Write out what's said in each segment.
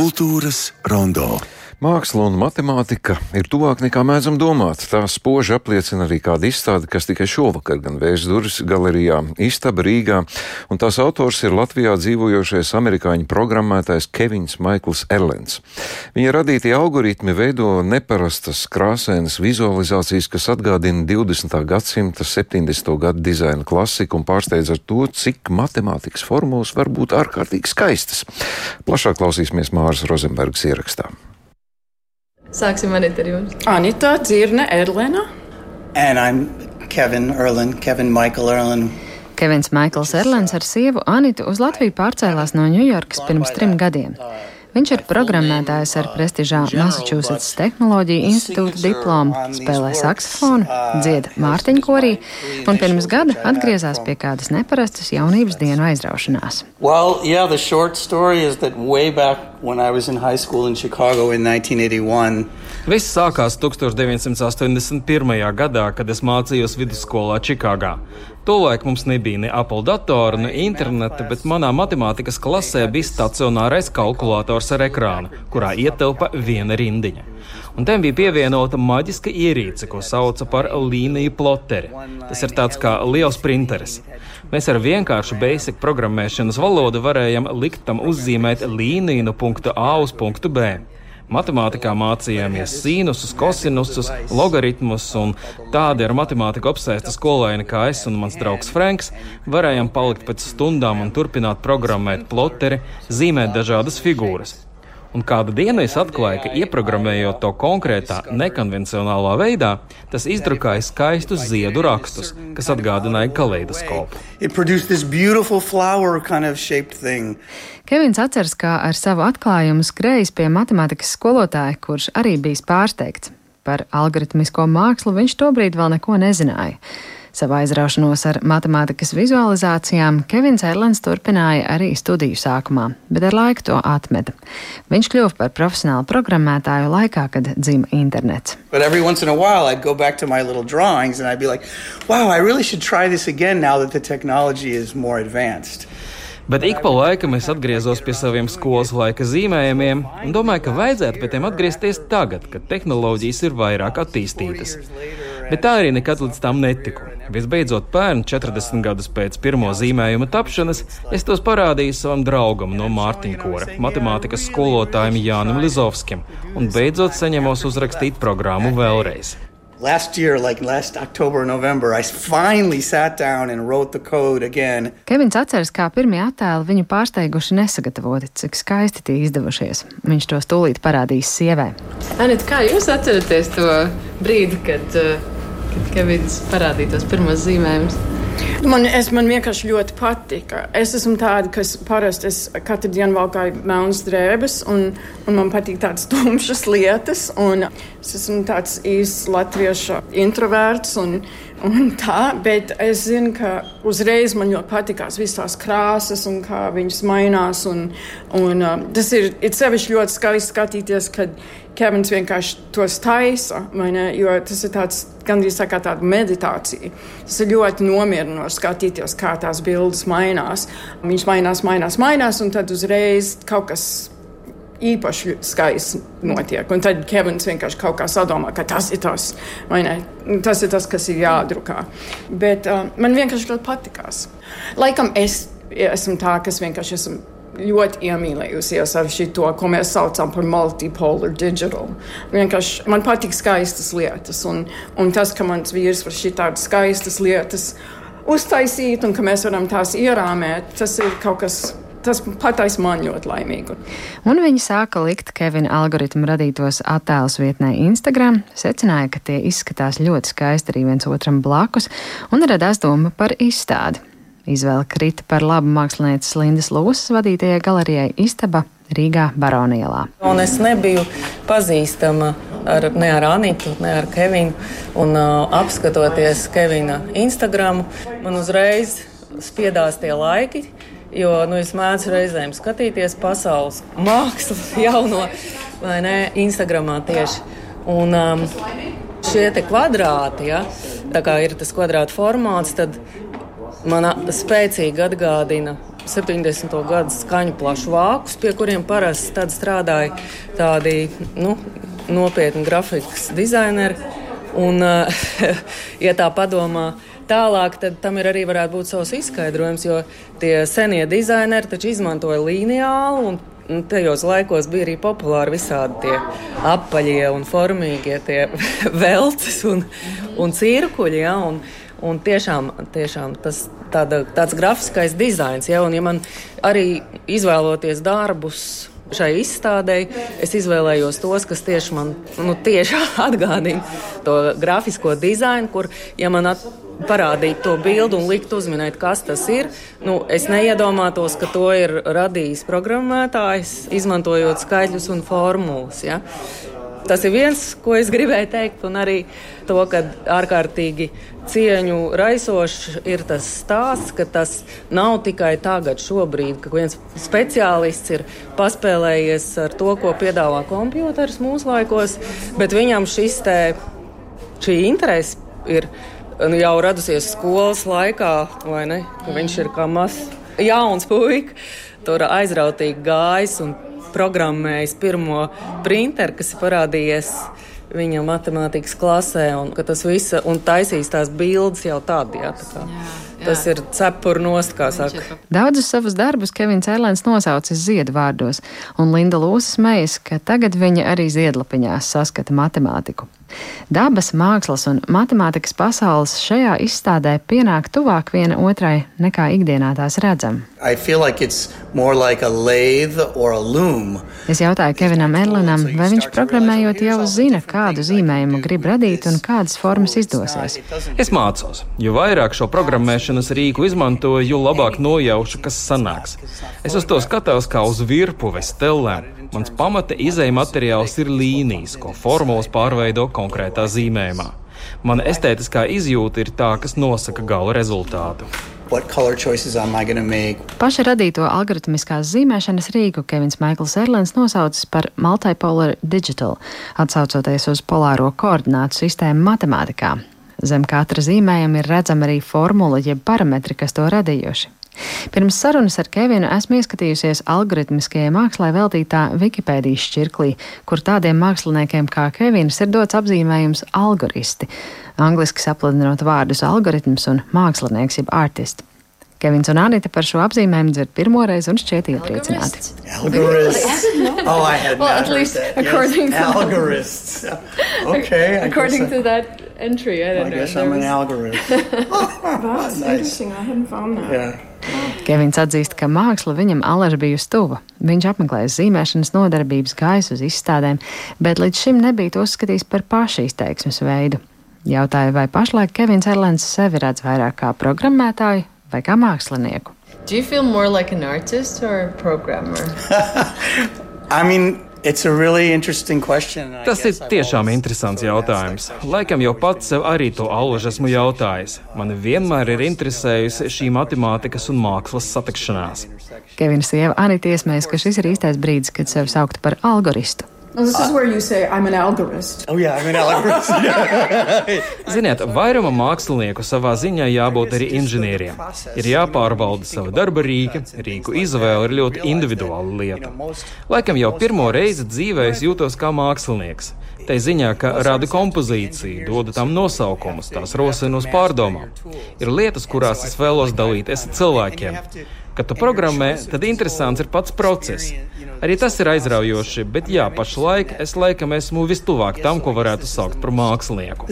Kultūras rondo. Māksla un matemātika ir tuvāk nekā mēdzam domāt. Tā spoži apliecina arī kāda izstāde, kas tikai šovakar gan vērs durvis galerijā Istaba Rīgā, un tās autors ir Latvijā dzīvojošais amerikāņu programmētājs Kevins Maikls Erlens. Viņa radītie algoritmi veido neparastas krāsainas vizualizācijas, kas atgādina 20. gadsimta 70. gadu dizaina klasiku un pārsteidz ar to, cik matemātikas formulas var būt ārkārtīgi skaistas. Plašāk klausīsimies Māras Rozenbergas ierakstā. Sāksim Anita ar jums. Anita Dzirne Erlena. And I'm Kevin Erlin, Kevin Michael Erlin. Kevins Maikls Erlens ar sievu Anitu uz Latviju pārcēlās no Ņujorkas pirms trim gadiem. Viņš ir programmētājs ar prestižā Massachusetts Tehnoloģiju institūta diplomu, spēlē saksofonu, dzied mārtiņkorī un pirms gada atgriezās pie kādas neparastas jaunības dienu aizraušanās. Well, yeah, the short story is that way back when I was in high school in Chicago in 1981. Viss sākās 1981. gadā, kad es mācījos vidusskolā Čikāgā. Tolaik mums nebija ne Apple datora, ne interneta, bet manā matemātikas klasē bija stacionārais kalkulators ar ekrānu, kurā ietilpa viena rindiņa. Un tam bija pievienota maģiska ierīce, ko sauca par līniju ploteri. Tas ir tāds kā liels printeris. Mēs ar vienkāršu basic programmēšanas valodu varējām likt tam uzzīmēt līniju no punkta A uz punktu B. Matemātikā mācījāmies sīnusus, kosinusus, logaritmus, un tādi ar matemātiku apsēsti skolēni kā es un mans draugs Franks varējām palikt pēc stundām un turpināt programmēt ploteri, zīmēt dažādas figūras. Un kādu dienu es atklāju, ka ieprogrammējot to konkrētā, nekonvencionālā veidā, tas izdrukāja skaistus ziedu rakstus, kas atgādināja kaleidoskopu. Kevins atceras, kā ar savu atklājumu skrējis pie matemātikas skolotāja, kurš arī bijis pārsteigts. Par algoritmisko mākslu viņš tobrīd vēl neko nezināja. Savu aizraušanos ar matemātikas vizualizācijām Kevins Erlens turpināja arī studiju sākumā, bet ar laiku to atmeta. Viņš kļuva par profesionālu programmētāju laikā, kad dzima internets. Like, wow, I really should try this again now that the technology is more advanced. Bet ik pa laikam es atgriezos pie saviem skolas laika zīmējumiem un domāju, ka vajadzētu pie tiem atgriezties tagad, kad tehnoloģijas ir vairāk attīstītas. Bet tā arī nekad līdz tam netiku. Visbeidzot, pērn, 40 gadus pēc pirmo zīmējuma tapšanas, es tos parādīju savam draugam no Mārtiņkora, matemātikas skolotājiem Jānam Lizovskim, un beidzot saņemos uzrakstīt programmu vēlreiz. Last year, like last October, November, I finally sat down and wrote the code again. Kevins atceras, kā pirmie attēli viņu pārsteiguši nesagatavoti, cik skaisti tie izdevušies. Viņš to stūlīt parādīs sievai. Anita, kā jūs atceraties to brīdi, kad, eh, kad Kevins parādīja tos pirmos zīmējumus? Man, es, man vienkārši ļoti patika. Es esmu tāda, kas parasti katru dienu valkāju melnas drēbes, un, un man patīk tādas tumšas lietas. Es esmu tāds īsts latviešu introverts. Un, Un tā, bet es zinu, ka uzreiz man ļoti patīkās visas tās krāsas un kā viņas mainās. Un, un, um, tas ir sevišķi ļoti skaisti skatīties, kad Kevins vienkārši tos taisa. Jo tas ir tāds, gandrīz tā kā tāda meditācija. Tas ir ļoti nomierinoši skatīties, kā tās bildes mainās. Viņas mainās, mainās, mainās, un tad uzreiz kaut kas īpaši skaisti notiek. Un tad Kevins vienkārši kaut kā sadomā, ka tas ir tas, tas, ir tas kas ir jādrukā. Bet uh, man vienkārši ļoti patikās. Laikam es esmu tā, kas vienkārši esmu. Ļoti iemīlējusies ar šo, ko mēs saucam par multipolar digital. Vienkārši man patīk skaistas lietas, un, un tas, ka mans vīrs var šī tādas skaistas lietas uztaisīt, un ka mēs varam tās ierāmēt, tas ir kaut kas tas pataisa man ļoti laimīgu. Un viņi sāka likt Kevina algoritmu radītos attēlus vietnē Instagram, secināja, ka tie izskatās ļoti skaisti arī viens otram blakus, un radās doma par izstādi. Izvēle krita par labu mākslinieces Lindas Lūsas vadītajai galerijai Istaba Rīgā Baronielā. Un es nebiju pazīstama ar, ne ar Anitu, ne ar Kevinu. Un, uh, apskatoties Kevina Instagram, man uzreiz spiedās tie laiki, Jo nu, es mēdzu reizēm skatīties pasaules mākslu, jauno vai ne, Instagramā tieši. Un um, šie kvadrāti, ja, tā kā ir tas kvadrāta formāts, tad man spēcīgi atgādina 70. gadu skaņu plašu vākus, pie kuriem parasti tad strādāja tādi nu, nopietni grafikas dizaineri. Un, ja tā padomā, Tālāk tam ir arī varētu būt savs izskaidrojums, jo tie senie dizaineri taču izmantoja līnijālu un Un tajos laikos bija arī populāri visādi tie apaļie un formīgie tie veltes un, un cirkuļi. Ja, un, Un tiešām, tiešām tas tāda, tāds grafiskais dizains, ja, un ja man arī izvēloties darbus šai izstādei, es izvēlējos tos, kas tieši man nu, tieši atgādina to grafisko dizainu, kur, ja man at, parādīt to bildi un likt uzminēt, kas tas ir. Nu, es neiedomātos, ka to ir radījis programmētājs, izmantojot skaitļus un formulas. Ja? Tas ir viens, ko es gribēju teikt, un arī to, ka ārkārtīgi cieņu raisošs ir tas stāsts, ka tas nav tikai tagad, šobrīd, ka viens speciālists ir paspēlējies ar to, ko piedāvā kompjuters mūsdienās, bet viņam šis te, šī interese ir nu, jau radusies skolas laikā, vai ne? Ka viņš ir kā mazs, jauns puika, tur aizrautīgi gājis programmējis pirmo printeru, kas ir parādījies viņa matemātikas klasē, un tas viss, un taisīs tās bildes jau tādi. Jā, tā kā. jā, jā. Tas ir cepuru nost, kā saka. Daudzus savus darbus Kevins Erlēns nosaucis ziedvārdos, un Linda Lūsas mejas, ka tagad viņa arī ziedlapiņās saskata matemātiku. Dabas, mākslas un matemātikas pasaules šajā izstādē pienāk tuvāk viena otrai nekā ikdienā tās redzam. Like like es jautāju Kevinam Erlenam, vai viņš programmējot jau zina, kādu zīmējumu grib radīt un kādas formas izdosies. Es mācos. Jo vairāk šo programmēšanas rīku izmantoju, jo labāk nojaušu, kas sanāks. Es uz to skatos kā uz virpuves stellēm. Mans pamata izēja materiāls ir līnijas, ko formulas pārveido konkrētā zīmējumā. Mana estētiskā izjūta ir tā, kas nosaka gala rezultātu. Paša radīto algoritmiskās zīmēšanas rīku Kevins Maikls Erlens nosaucis par Multipolar Digital, atsaucoties uz polāro koordinātu sistēmu matemātikā. Zem katra zīmējuma ir redzama arī formula jeb parametri, kas to radījuši. Pirms sarunas ar Kevinu esmu ieskatījusies algoritmiskajai mākslai veltītā Wikipēdijas šķirklī, kur tādiem māksliniekiem kā Kevins ir dots apzīmējums algoristi, angliski sapludinot vārdus algoritms un mākslinieks jeb artists. Kevins un Anita par šo apzīmējumu dzird pirmo reizi un šķiet iepriecināti. Algorists. Oh, I had well, at least according yes. to algorists. Okay, according to that entry, I don't I know. I guess I'm an algorist. oh, that's nice. interesting. I hadn't found that. Yeah. Kevins atzīst, ka māksla viņam alaži bijusi tuva. Viņš apmeklējis zīmēšanas nodarbības, gājis uz izstādēm, bet līdz šim nebija to uzskatījis par pašu izteiksmes veidu. Jautāju, vai pašlaik Kevins Erlens sevi redz vairāk kā programmētāju vai kā mākslinieku. Do you feel more like an artist or a programmer? I mean, Tas ir tiešām interesants jautājums. Laikam jau pats sev arī to allaž esmu jautājis. Mani vienmēr ir interesējusi šī matemātikas un mākslas satikšanās. Kevina sieva Anita iesmējas, ka šis ir īstais brīdis, kad sevi saukt par algoristu. Well, this is where you say, I'm an algorist. Oh, yeah, I'm an algorist. Ziniet, vairuma mākslinieku savā ziņā jābūt arī inženieriem. Ir jāpārbauda sava darba rīka, rīku izvēle ir ļoti individuāla lieta. Laikam jau pirmo reizi dzīvē es jūtos kā mākslinieks. Tā ziņā, ka rada kompozīciju, dodu tam nosaukumus, tās rosina uz pārdomām. Ir lietas, kurās es vēlos dalīties ar cilvēkiem. Kad tu programmē, tad interesants ir pats process. Arī tas ir aizraujoši, bet jā, pašlaik es laikam esmu vistuvāk tam, ko varētu saukt par mākslinieku.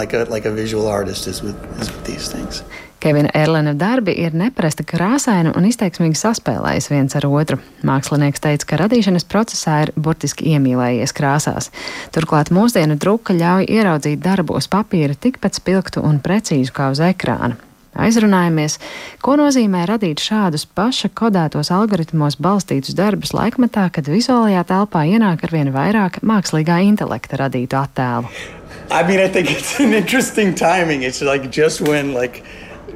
Like a, like a is with, is with Kevina Erlena darbi ir neparasti krāsaini un izteiksmīgi saspēlējis viens ar otru. Mākslinieks teica, ka radīšanas procesā ir burtiski iemīlējies krāsās. Turklāt mūsdienu druka ļauj ieraudzīt darbu uz papīra tikpat spilgtu un precīzu kā uz ekrāna. Aizrunājamies, ko nozīmē radīt šādus paša kodētos algoritmos balstītus darbus laikmetā, kad vizuālajā telpā ienāk ar vien vairāk mākslīgā intelekta radītu attēlu. I mean, I think it's an interesting timing. It's like just when like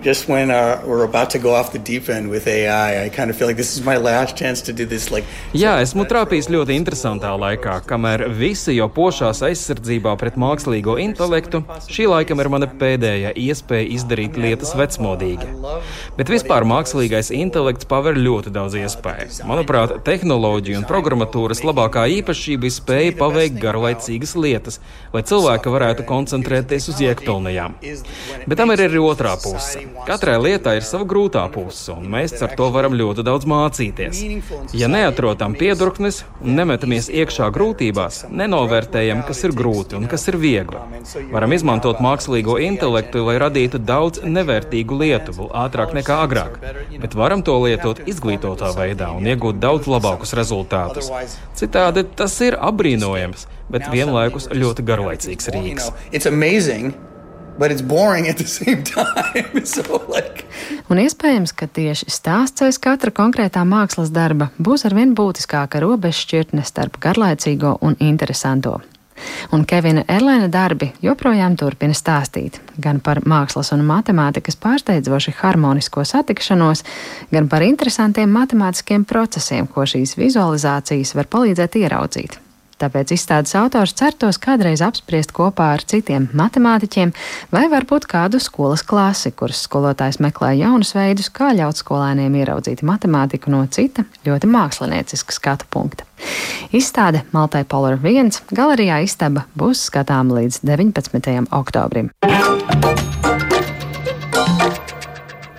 just when uh, we're about to go off the deep end with AI, I kind of feel like this is my last chance to do this. Like, Jā, esmu trāpījis ļoti interesantā laikā, kamēr visi jau pošās aizsardzībā pret mākslīgo intelektu. Šī laikam ir mana pēdējā iespēja izdarīt lietas vecmodīgi. Bet vispār mākslīgais intelekts paver ļoti daudz iespēju. Manuprāt, tehnoloģija un programmatūras labākā īpašība ir spēja paveikt garlaicīgas lietas, lai cilvēki varētu koncentrēties uz iekpilnējām. Bet tam ir arī otrā puse. Katrai lietai ir sava grūtā puse, un mēs ar to varam ļoti daudz mācīties. Ja neatrodam piedurknes un nemetamies iekšā grūtībās, nenovērtējam, kas ir grūti un kas ir viegli. Varam izmantot mākslīgo intelektu, lai radītu daudz nevērtīgu lietu vēl ātrāk nekā agrāk, bet varam to lietot izglītotā veidā un iegūt daudz labākus rezultātus. Citādi tas ir apbrīnojams, bet vienlaikus ļoti garlaicīgs rīks so, like... Un iespējams, ka tieši stāsts aiz katra konkrētā mākslas darba būs arvien būtiskāka robežšķirtne starp garlaicīgo un interesanto. Un Kevina Erlēna darbi joprojām turpina stāstīt gan par mākslas un matemātikas pārsteidzoši harmonisko satikšanos, gan par interesantiem matemātiskiem procesiem, ko šīs vizualizācijas var palīdzēt ieraudzīt. Tāpēc izstādes autors certos kādreiz apspriest kopā ar citiem matemātiķiem vai varbūt kādu skolas klasi, kuras skolotājs meklē jaunus veidus, kā ļaut skolēniem ieraudzīt matemātiku no cita ļoti mākslinieciska skatu punkta. Izstāde Maltai Polar 1 galerijā istaba būs skatām līdz 19. oktobrim.